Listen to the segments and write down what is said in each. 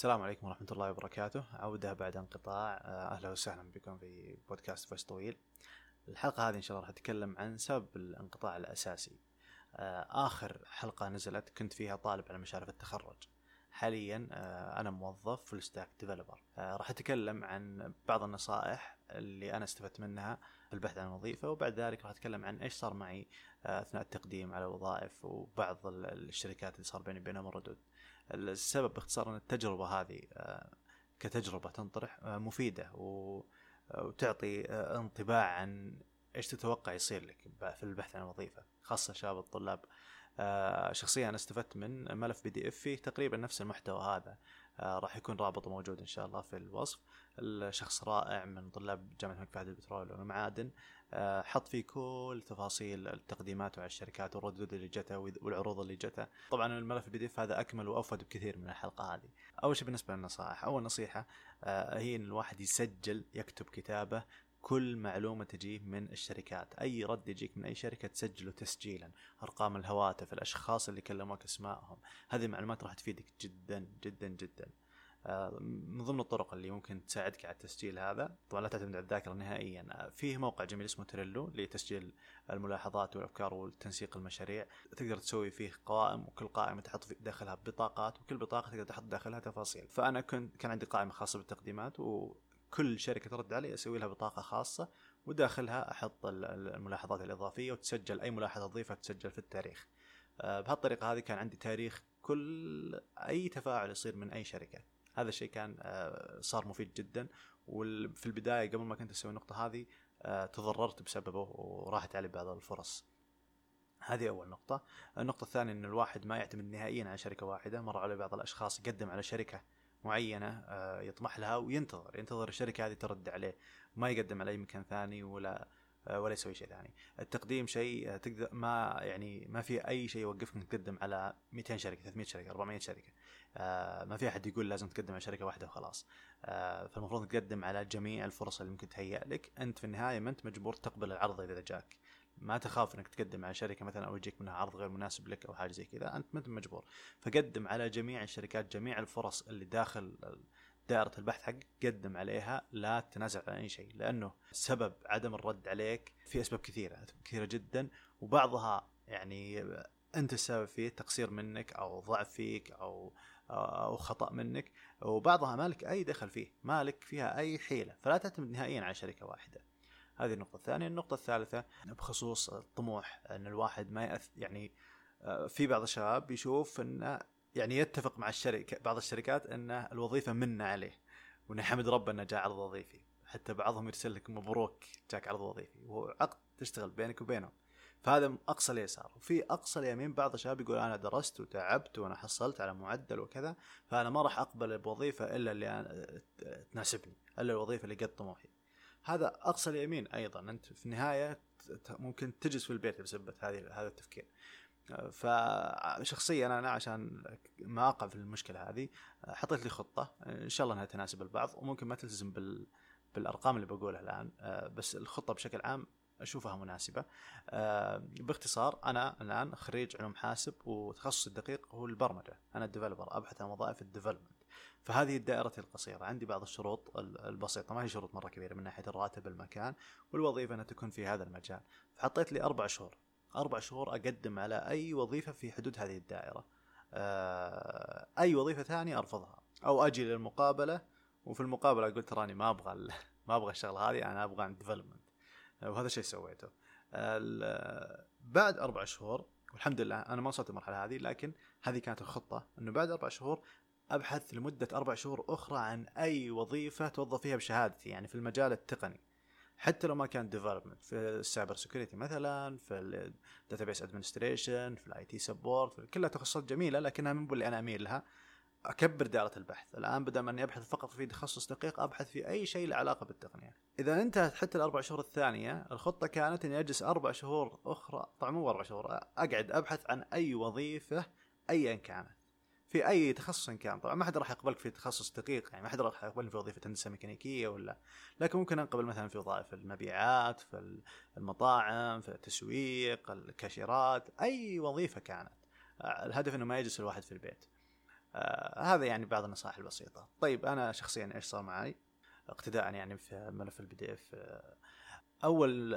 السلام عليكم ورحمة الله وبركاته. عودة بعد انقطاع. آه، أهلا وسهلا بكم في بودكاست فويس طويل. الحلقة هذه إن شاء الله راح أتكلم عن سبب الانقطاع الأساسي. آه، آخر حلقة نزلت كنت فيها طالب على مشارف التخرج. حاليا آه، أنا موظف full stack developer راح أتكلم عن بعض النصائح اللي أنا استفدت منها في البحث عن وظيفة وبعد ذلك راح أتكلم عن إيش صار معي أثناء التقديم على وظائف وبعض الشركات اللي صار بيني وبينهم الردود السبب باختصار أن التجربة هذه آه، كتجربة تنطرح آه، مفيدة وتعطي آه، انطباع عن إيش تتوقع يصير لك في البحث عن وظيفة خاصة شباب الطلاب. شخصيا أنا استفدت من ملف PDF فيه تقريبا نفس المحتوى هذا. راح يكون رابطه موجود إن شاء الله في الوصف. الشخص رائع من طلاب جامعة الملك فهد للبترول والمعادن آه، حط فيه كل تفاصيل التقديمات على الشركات والردود اللي جتها والعروض اللي جتها طبعا الملف ال PDF هذا أكمل وأفيد بكثير من الحلقة هذه. أول شيء بالنسبة للنصائح أول نصيحة آه، هي إن الواحد يسجل يكتب كتابه كل معلومة تجيه من الشركات. أي رد يجيك من أي شركة تسجله تسجيلا. أرقام الهواتف الأشخاص اللي كلموك أسمائهم. هذه المعلومات راح تفيدك جدا جدا جدا. آه، من ضمن الطرق اللي ممكن تساعدك على التسجيل هذا طبعا لا تعتمد على الذاكرة نهائيا. آه، فيه موقع جميل اسمه تريلو لتسجيل الملاحظات والأفكار والتنسيق المشاريع. تقدر تسوي فيه قوائم وكل قائمه تحط داخلها بطاقات وكل بطاقة تقدر تحط داخلها تفاصيل. فأنا كنت كان عندي قائمة خاصة بالتقديمات وكل شركة ترد علي أسوي لها بطاقة خاصة وداخلها أحط الملاحظات الإضافية وتسجل أي ملاحظة تضيفها تسجل في التاريخ. آه، بهالطريقة هذه كان عندي تاريخ كل أي تفاعل يصير من أي شركة. هذا الشيء كان آه، صار مفيد جدا وفي البداية قبل ما كنت أسوي النقطة هذه آه، تضررت بسببه وراحت علي بعض الفرص. هذه أول نقطة. النقطة الثانية إن الواحد ما يعتمد نهائيا على شركة واحدة مر على بعض الأشخاص يقدم على شركة معينة آه، يطمح لها وينتظر. ينتظر الشركة هذه ترد عليه. ما يقدم على أي مكان ثاني ولا آه، ولا يسوي شيء ثاني. التقديم شيء آه، تقدر ما يعني ما في أي شيء يوقفك انك تقدم على 200 شركة 300 شركة 400 شركة. ما في أحد يقول لازم تقدم على شركة واحدة وخلاص. فالمفروض تقدم على جميع الفرص اللي ممكن تهيأ لك. أنت في النهاية ما أنت مجبور تقبل العرض إذا جاك. ما تخاف إنك تقدم على شركة مثلا أو يجيك منها عرض غير مناسب لك أو حاجة زي كذا أنت ما أنت مجبور. فقدم على جميع الشركات جميع الفرص اللي داخل دائرة البحث حقك قدم عليها لا تتنازل عن أي شيء لأنه سبب عدم الرد عليك في أسباب كثيرة كثيرة جدا وبعضها يعني أنت السبب فيه تقصير منك أو ضعف فيك أو أو خطأ منك وبعضها مالك أي دخل فيه مالك فيها أي حيلة فلا تعتمد نهائيا على شركة واحدة. هذه النقطة. الثانية النقطة الثالثة بخصوص الطموح أن الواحد ما يأث يعني آه، في بعض الشباب يشوف أن يعني يتفق مع الشركة بعض الشركات ان الوظيفة منا عليه ونحمد ربنا إنه جاء عرض وظيفي. حتى بعضهم يرسل لك مبروك جاك عرض وظيفي وهو عقد تشتغل بينك وبينهم. فهذا أقصى اليسار. وفي أقصى اليمين بعض الشباب يقول أنا درست وتعبت وأنا حصلت على معدل وكذا فأنا ما راح أقبل بوظيفة إلا اللي أنا تناسبني إلا الوظيفة اللي قد طموحي. هذا أقصى اليمين أيضا. أنت في النهاية ممكن تجلس في البيت بسبب هذه هذا التفكير. فشخصيا أنا عشان ما اقع في المشكلة هذه حطيت لي خطة. إن شاء الله إنها تناسب البعض وممكن ما تلتزم بال بالأرقام اللي بقولها الآن. بس الخطة بشكل عام أشوفها مناسبة. باختصار أنا الآن خريج علوم حاسب وتخصصي الدقيق هو البرمجة. أنا ال developer أبحث عن وظائف ال development. فهذه الدائرة القصيرة. عندي بعض الشروط البسيطة ما هي شروط مرة كبيرة من ناحية الراتب المكان والوظيفة أنها تكون في هذا المجال. فحطيت لي أربع شهور. أربع شهور أقدم على أي وظيفة في حدود هذه الدائرة. آه، أي وظيفة ثانية أرفضها. أو أجي للمقابلة وفي المقابلة أقول تراني ما أبغى ما أبغى الشغلة هذه أنا أبغى ديفلوبمنت وهذا الشيء سويته. بعد أربع شهور والحمد لله أنا ما وصلت المرحله هذه لكن هذه كانت الخطة إنه بعد أربع شهور أبحث لمدة أربع شهور أخرى عن أي وظيفة توظف فيها بشهادتي يعني في المجال التقني. حتى لو ما كان development في ال cyber security مثلا في ال database administration في ال IT support كلها تخصصات جميلة لكنها من اللي أنا أميل لها. أكبر دائرة البحث. الآن بدل ما أني أبحث فقط في تخصص دقيق أبحث في أي شيء له علاقة بالتقنية. إذا انتهت حتى الأربع شهور الثانية الخطة كانت إني أجلس أربع شهور أخرى طبعا مو أربع شهور أقعد أبحث عن أي وظيفة ايا كانت. في أي تخصص كان. طبعا ما حد راح يقبلك في تخصص دقيق يعني ما حد راح يقبلني في وظيفة هندسة ميكانيكية ولا لكن ممكن أنقبل مثلا في وظائف المبيعات في المطاعم في التسويق الكاشيرات أي وظيفة كانت. الهدف إنه ما يجلس الواحد في البيت. آه هذا يعني بعض النصائح البسيطة. طيب أنا شخصيا إيش صار معي؟ اقتداء يعني في ملف ال PDF. أول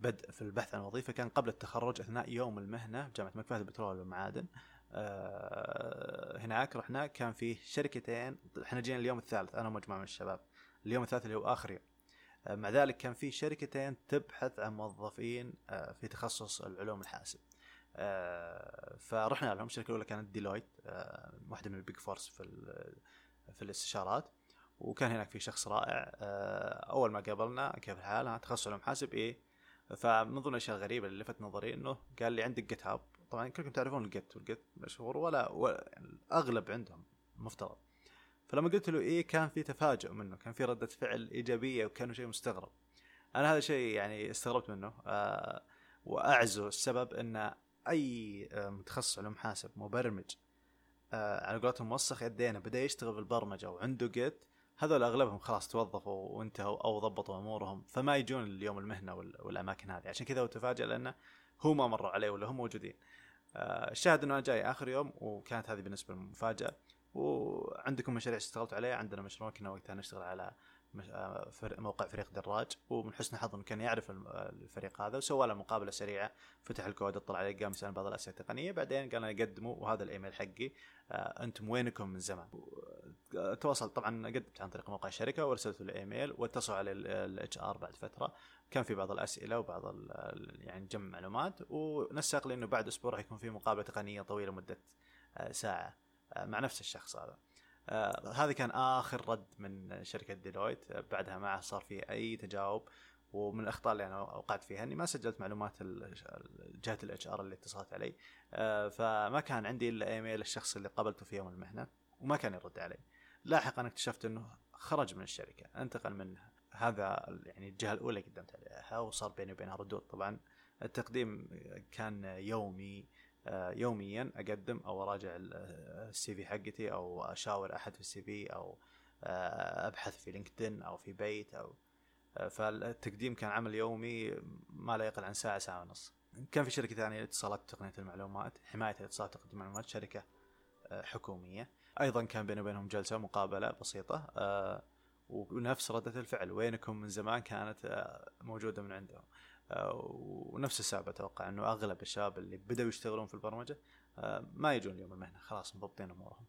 بدء في البحث عن وظيفة كان قبل التخرج أثناء يوم المهنة بجامعة الملك فهد للبترول والمعادن. آه، هناك رحنا كان في شركتين إحنا جينا اليوم الثالث أنا ومجموعة من الشباب. اليوم الثالث اللي هو اخر يوم آه، مع ذلك كان في شركتين تبحث عن موظفين آه، في تخصص العلوم الحاسب. فرحنا لهم. الشركة الأولى كانت ديلويت واحدة من ال Big Fours في في الاستشارات. وكان هناك في شخص رائع. أول ما قابلنا كيف الحال؟ تخصص علوم حاسب إيه. فمن ضمن الاشياء الغريبه اللي لفت نظري إنه قال لي عندك GitHub طبعا كلكم تعرفون ال Git وال Git مشهور ولا, ولا الأغلب عندهم مفترض. فلما قلت له إيه كان في تفاجؤ منه كان في ردة فعل إيجابية وكانه شيء مستغرب. أنا هذا الشيء يعني استغربت منه آه واعزو السبب إن أي آه، متخصص علوم حاسب مبرمج آه على قولتهم موسخ يدينا بدأ يشتغل بالبرمجة وعنده جيت هذول أغلبهم خلاص توظفوا وانتهوا أو ضبطوا أمورهم فما يجون اليوم المهنة والأماكن هذه. عشان كذا هو تفاجئ لأنه هو ما مروا عليه ولا هم موجودين. آه، الشاهد إنه أنا جاي آخر يوم وكانت هذه بالنسبة لي مفاجاه وعندكم مشاريع اشتغلت عليها؟ عندنا مشروع كنا وقتها نشتغل على موقع فريق دراج ومن حسن حظه كان يعرف الفريق هذا وسوى له مقابلة سريعة فتح الكود اطلع عليه قام يسأل بعض الأسئلة التقنية بعدين قال أنا قدموا وهذا الإيميل حقي. آه، أنتم وينكم من زمان؟ تواصل. طبعا قدمت عن طريق موقع الشركة وارسلت له الإيميل واتصلوا على ال HR بعد فترة. كان في بعض الأسئلة وبعض يعني جمع معلومات ونسق لي إنه بعد أسبوع راح يكون في مقابلة تقنية طويلة مدة آه، ساعة مع نفس الشخص هذا. آه هذا كان آخر رد من شركة ديلويت. آه بعدها ما صار في أي تجاوب. ومن الأخطاء اللي أنا وقعت فيها إني ما سجلت معلومات جهة ال HR اللي اتصلت علي. آه فما كان عندي إلا إيميل الشخص اللي قابلته في يوم المهنة وما كان يرد علي. لاحقا اكتشفت إنه خرج من الشركة انتقل من هذا يعني الجهة الأولى قدمت عليها وصار بيني وبينها ردود. طبعا التقديم كان يومي يوميا أقدم أو أراجع ال CV حقتي أو أشاور أحد في ال CV أو آه، أبحث في لينكدين أو في بيت أو آه، فالتقديم كان عمل يومي ما لا يقل عن ساعة ساعة ونص. كان في شركة ثانية اتصالات تقنية المعلومات حماية الاتصالات تقنية المعلومات شركة حكومية. أيضا كان بيني وبينهم جلسة مقابلة بسيطة ونفس ردة الفعل. وينكم من زمان كانت موجودة من عندهم. آه، ونفس السبب أتوقع إنه أغلب الشباب اللي بدأوا يشتغلون في البرمجة آه، ما يجون اليوم المهنة خلاص مضبطين أمورهم.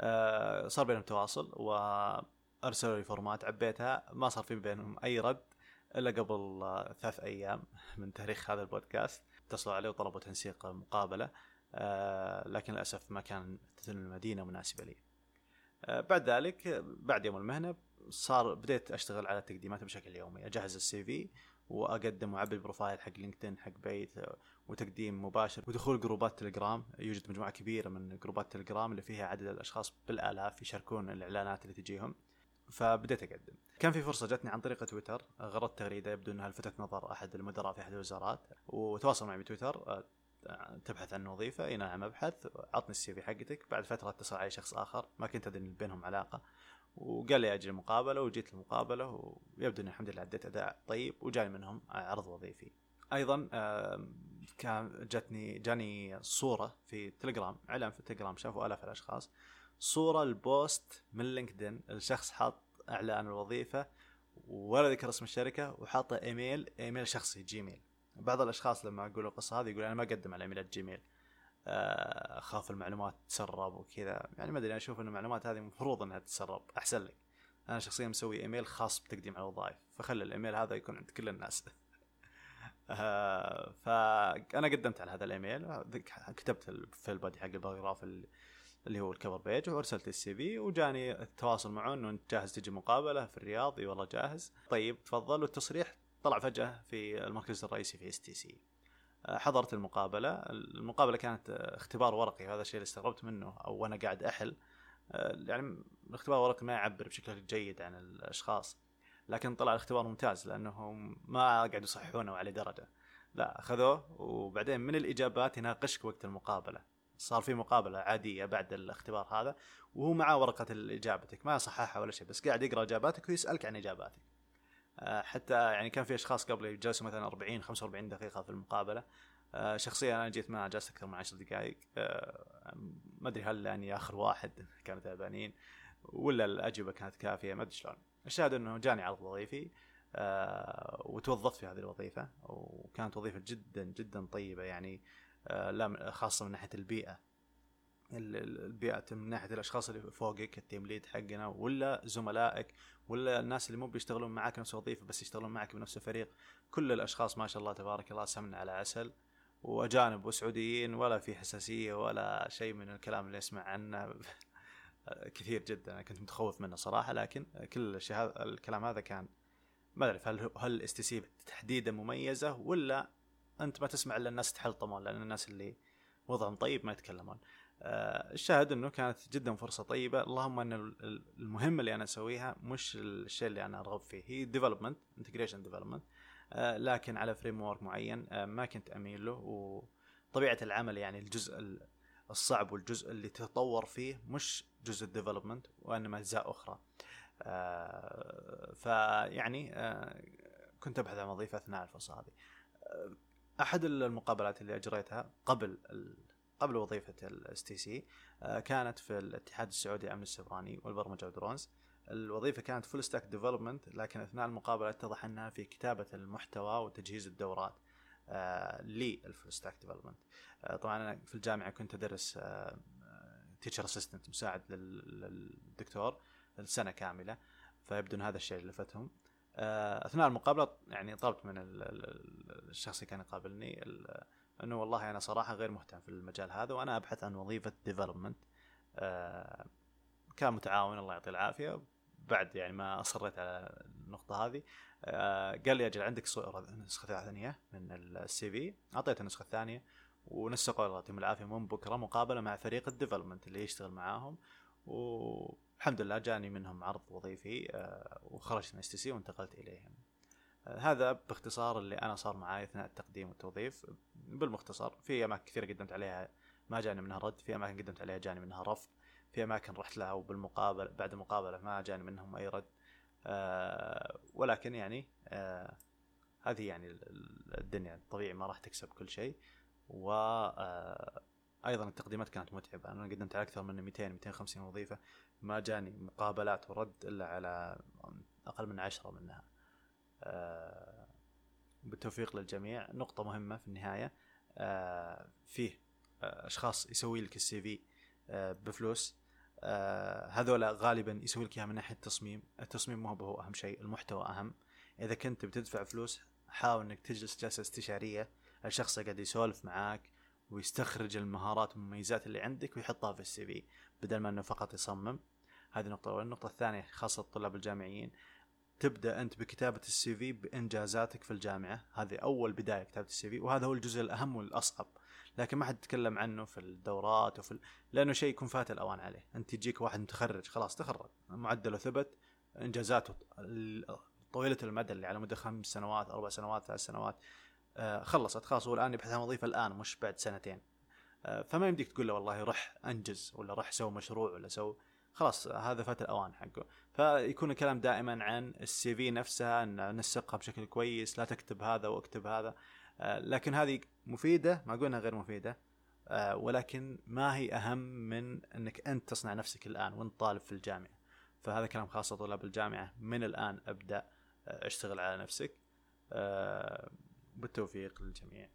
آه، صار بينهم تواصل وأرسلوا لي format عبيتها ما صار في بينهم أي رد إلا قبل ثلاث أيام من تاريخ هذا البودكاست اتصلوا علي وطلبوا تنسيق مقابله لكن للأسف ما كان المدينة مناسبة لي. بعد ذلك بعد يوم المهنة صار بديت أشتغل على تقديمات بشكل يومي أجهز ال CV وأقدم وأعبي ال profile حق لينكدين حق بيت وتقديم مباشر ودخول جروبات تليجرام. يوجد مجموعة كبيرة من جروبات تليجرام اللي فيها عدد الأشخاص بالآلاف يشاركون الإعلانات اللي تجيهم. فبديت أقدم. كان في فرصة جتني عن طريق تويتر. غردت تغريدة يبدو إنها لفتت نظر أحد المدراء في أحد الوزارات. وتواصل معي بتويتر. تبحث عن وظيفة. اي نعم أبحث. عطني ال CV حقتك. بعد فترة اتصل علي شخص آخر. ما كنت أدري بينهم علاقة. وقال لي أجل المقابلة وجيت المقابلة ويبدو اني الحمد لله اديت أداء طيب وجاني منهم عرض وظيفي. أيضا كان جتني جاني صورة في تليجرام إعلان في تليجرام شافوا آلاف الأشخاص. صورة ال post من لينكدين الشخص حاط إعلان الوظيفة ولا ذكر اسم الشركة وحاطه email email شخصي جيميل. بعض الأشخاص لما أقول القصة هذه يقول أنا ما أقدم على إيميلات جيميل. أخاف المعلومات تسرب وكذا. يعني ما أدري أشوف إن المعلومات هذه المفروض إنها تسرب أحسن لك. أنا شخصيا مسوي إيميل خاص بتقديم على الوظائف فخلي الإيميل هذا يكون عند كل الناس. آه، فانا قدمت على هذا الإيميل. كتبت في ال body حق ال paragraph اللي هو ال cover page وأرسلت ال CV وجاني التواصل معه إنه أنت جاهز تجي مقابلة في الرياض؟ إي والله جاهز. طيب تفضل. والتصريح طلع فجأة في المركز الرئيسي في STC حضرت المقابلة. المقابلة كانت اختبار ورقي هذا الشيء اللي استغربت منه أو وأنا قاعد أحل. يعني الاختبار الورقي ما يعبر بشكل جيد عن الأشخاص لكن طلع الاختبار ممتاز لأنهم ما قاعدوا يصححونه على درجة. لا أخذوه وبعدين من الإجابات يناقشك وقت المقابلة. صار في مقابلة عادية بعد الاختبار هذا وهو معاه ورقة اجابتك ما صححها ولا شيء بس قاعد يقرأ إجاباتك ويسألك عن إجاباتك. آه، حتى يعني كان في أشخاص قبل جلسوا مثلا 40 45 دقيقة في المقابلة. آه، شخصيا أنا جيت ما جلست أكثر من عشر دقائق. آه، ما أدري هل يعني آخر واحد كانوا تعبانين ولا الأجوبة كانت كافية ما أدري شلون. الشاهد أنه جاني عرض وظيفي آه، وتوظفت في هذه الوظيفة وكانت وظيفة جدا جدا طيبة يعني خاصة من ناحية البيئة. البيئة من ناحية الأشخاص اللي فوقك ال team lead حقنا ولا زملائك ولا الناس اللي مو بيشتغلون معك نفس الوظيفة بس يشتغلون معك بنفس الفريق. كل الأشخاص ما شاء الله تبارك الله سمن على عسل. وأجانب وسعوديين ولا في حساسية ولا شيء من الكلام اللي اسمع عنه. كثير جدا أنا كنت متخوف منه صراحة لكن كل الشيء هذا الكلام هذا كان ما اعرف هل هل STC تحديدا مميزة ولا أنت ما تسمع إلا الناس تحلطمون لأن الناس اللي وضعهم طيب ما يتكلمون. آه الشاهد إنه كانت جدا فرصة طيبة. اللهم إن المهمه اللي أنا أسويها مش الشيء اللي أنا أرغب فيه هي development integration development لكن على framework معين آه، ما كنت أميل له. وطبيعة العمل يعني الجزء الصعب والجزء اللي تتطور فيه مش جزء ال development وإنما أجزاء أخرى. آه، فيعني كنت أبحث عن وظيفة أثناء الفرصة هذه. أحد المقابلات اللي أجريتها قبل قبل وظيفة ال STC كانت في الاتحاد السعودي للامن السيبراني والبرمجة وال drones. الوظيفة كانت full stack development لكن أثناء المقابلة اتضح أنها في كتابة المحتوى وتجهيز الدورات آه لل full stack development آه طبعا أنا في الجامعة كنت أدرس آه teacher assistant مساعد للدكتور السنة كاملة فيبدو ان هذا الشيء اللي لفتهم. آه أثناء المقابلة يعني طلبت من الشخص اللي كان يقابلني انه والله أنا صراحة غير مهتم في المجال هذا وأنا ابحث عن وظيفة development كان متعاون الله يعطيه العافية. بعد يعني ما اصريت على النقطة هذه آه قال لي أجل عندك نسخة ثانية من ال CV أعطيته النسخه الثانية ونسقوا الله يعطيهم العافية من بكرة مقابلة مع فريق ال development اللي يشتغل معاهم. والحمد لله جاني منهم عرض وظيفي آه وخرجت من STC وانتقلت إليهم. آه هذا باختصار اللي أنا صار معي أثناء التقديم والتوظيف. بالمختصر في أماكن كثيرة قدمت عليها ما جاني منها رد في أماكن قدمت عليها جاني منها رفض في أماكن رحت لها وبالمقابله بعد المقابله ما جاني منهم أي رد. آه ولكن يعني آه هذه يعني الدنيا طبيعي ما راح تكسب كل شيء. و آه أيضا التقديمات كانت متعبة أنا قدمت على أكثر من 200 250 وظيفة ما جاني مقابلات ورد إلا على أقل من عشرة منها. آه بالتوفيق للجميع. نقطة مهمة في النهاية آه فيه آه أشخاص يسوي لك السي في آه بفلوس. هذولا غالبا يسوي لك إياها من ناحية التصميم، التصميم مو هو أهم شيء، المحتوى أهم. إذا كنت بتدفع فلوس حاول إنك تجلس جلسة استشارية، الشخص قاعد يسولف معاك ويستخرج المهارات والمميزات اللي عندك ويحطها في ال CV بدل ما إنه فقط يصمم. هذه النقطة الأولى، النقطة الثانية خاصة الطلاب الجامعيين. تبدأ أنت بكتابة ال CV بإنجازاتك في الجامعة. هذه أول بداية كتابة ال CV وهذا هو الجزء الأهم والأصعب. لكن ما حد يتكلم عنه في الدورات وفي ال... لأنه شيء يكون فات الأوان عليه. أنت يجيك واحد متخرج خلاص تخرج. معدله ثبت انجازاته طويلة المدى اللي على مدى خمس سنوات أربع سنوات ثلاث سنوات آه خلصت. خلاص هو الآن يبحث عن وظيفة الآن مش بعد سنتين. آه فما يمديك تقول له والله رح أنجز ولا رح سوي مشروع ولا سوي خلاص هذا فات الأوان حقه. فيكون الكلام دائما عن السي في نفسها إن نسقها بشكل كويس لا تكتب هذا واكتب هذا. آه، لكن هذه مفيدة ما قلنا غير مفيدة. آه، ولكن ما هي أهم من إنك أنت تصنع نفسك الآن وأنت طالب في الجامعة. فهذا كلام خاص طلاب الجامعة. من الآن أبدأ آه، أشتغل على نفسك. بالتوفيق للجميع.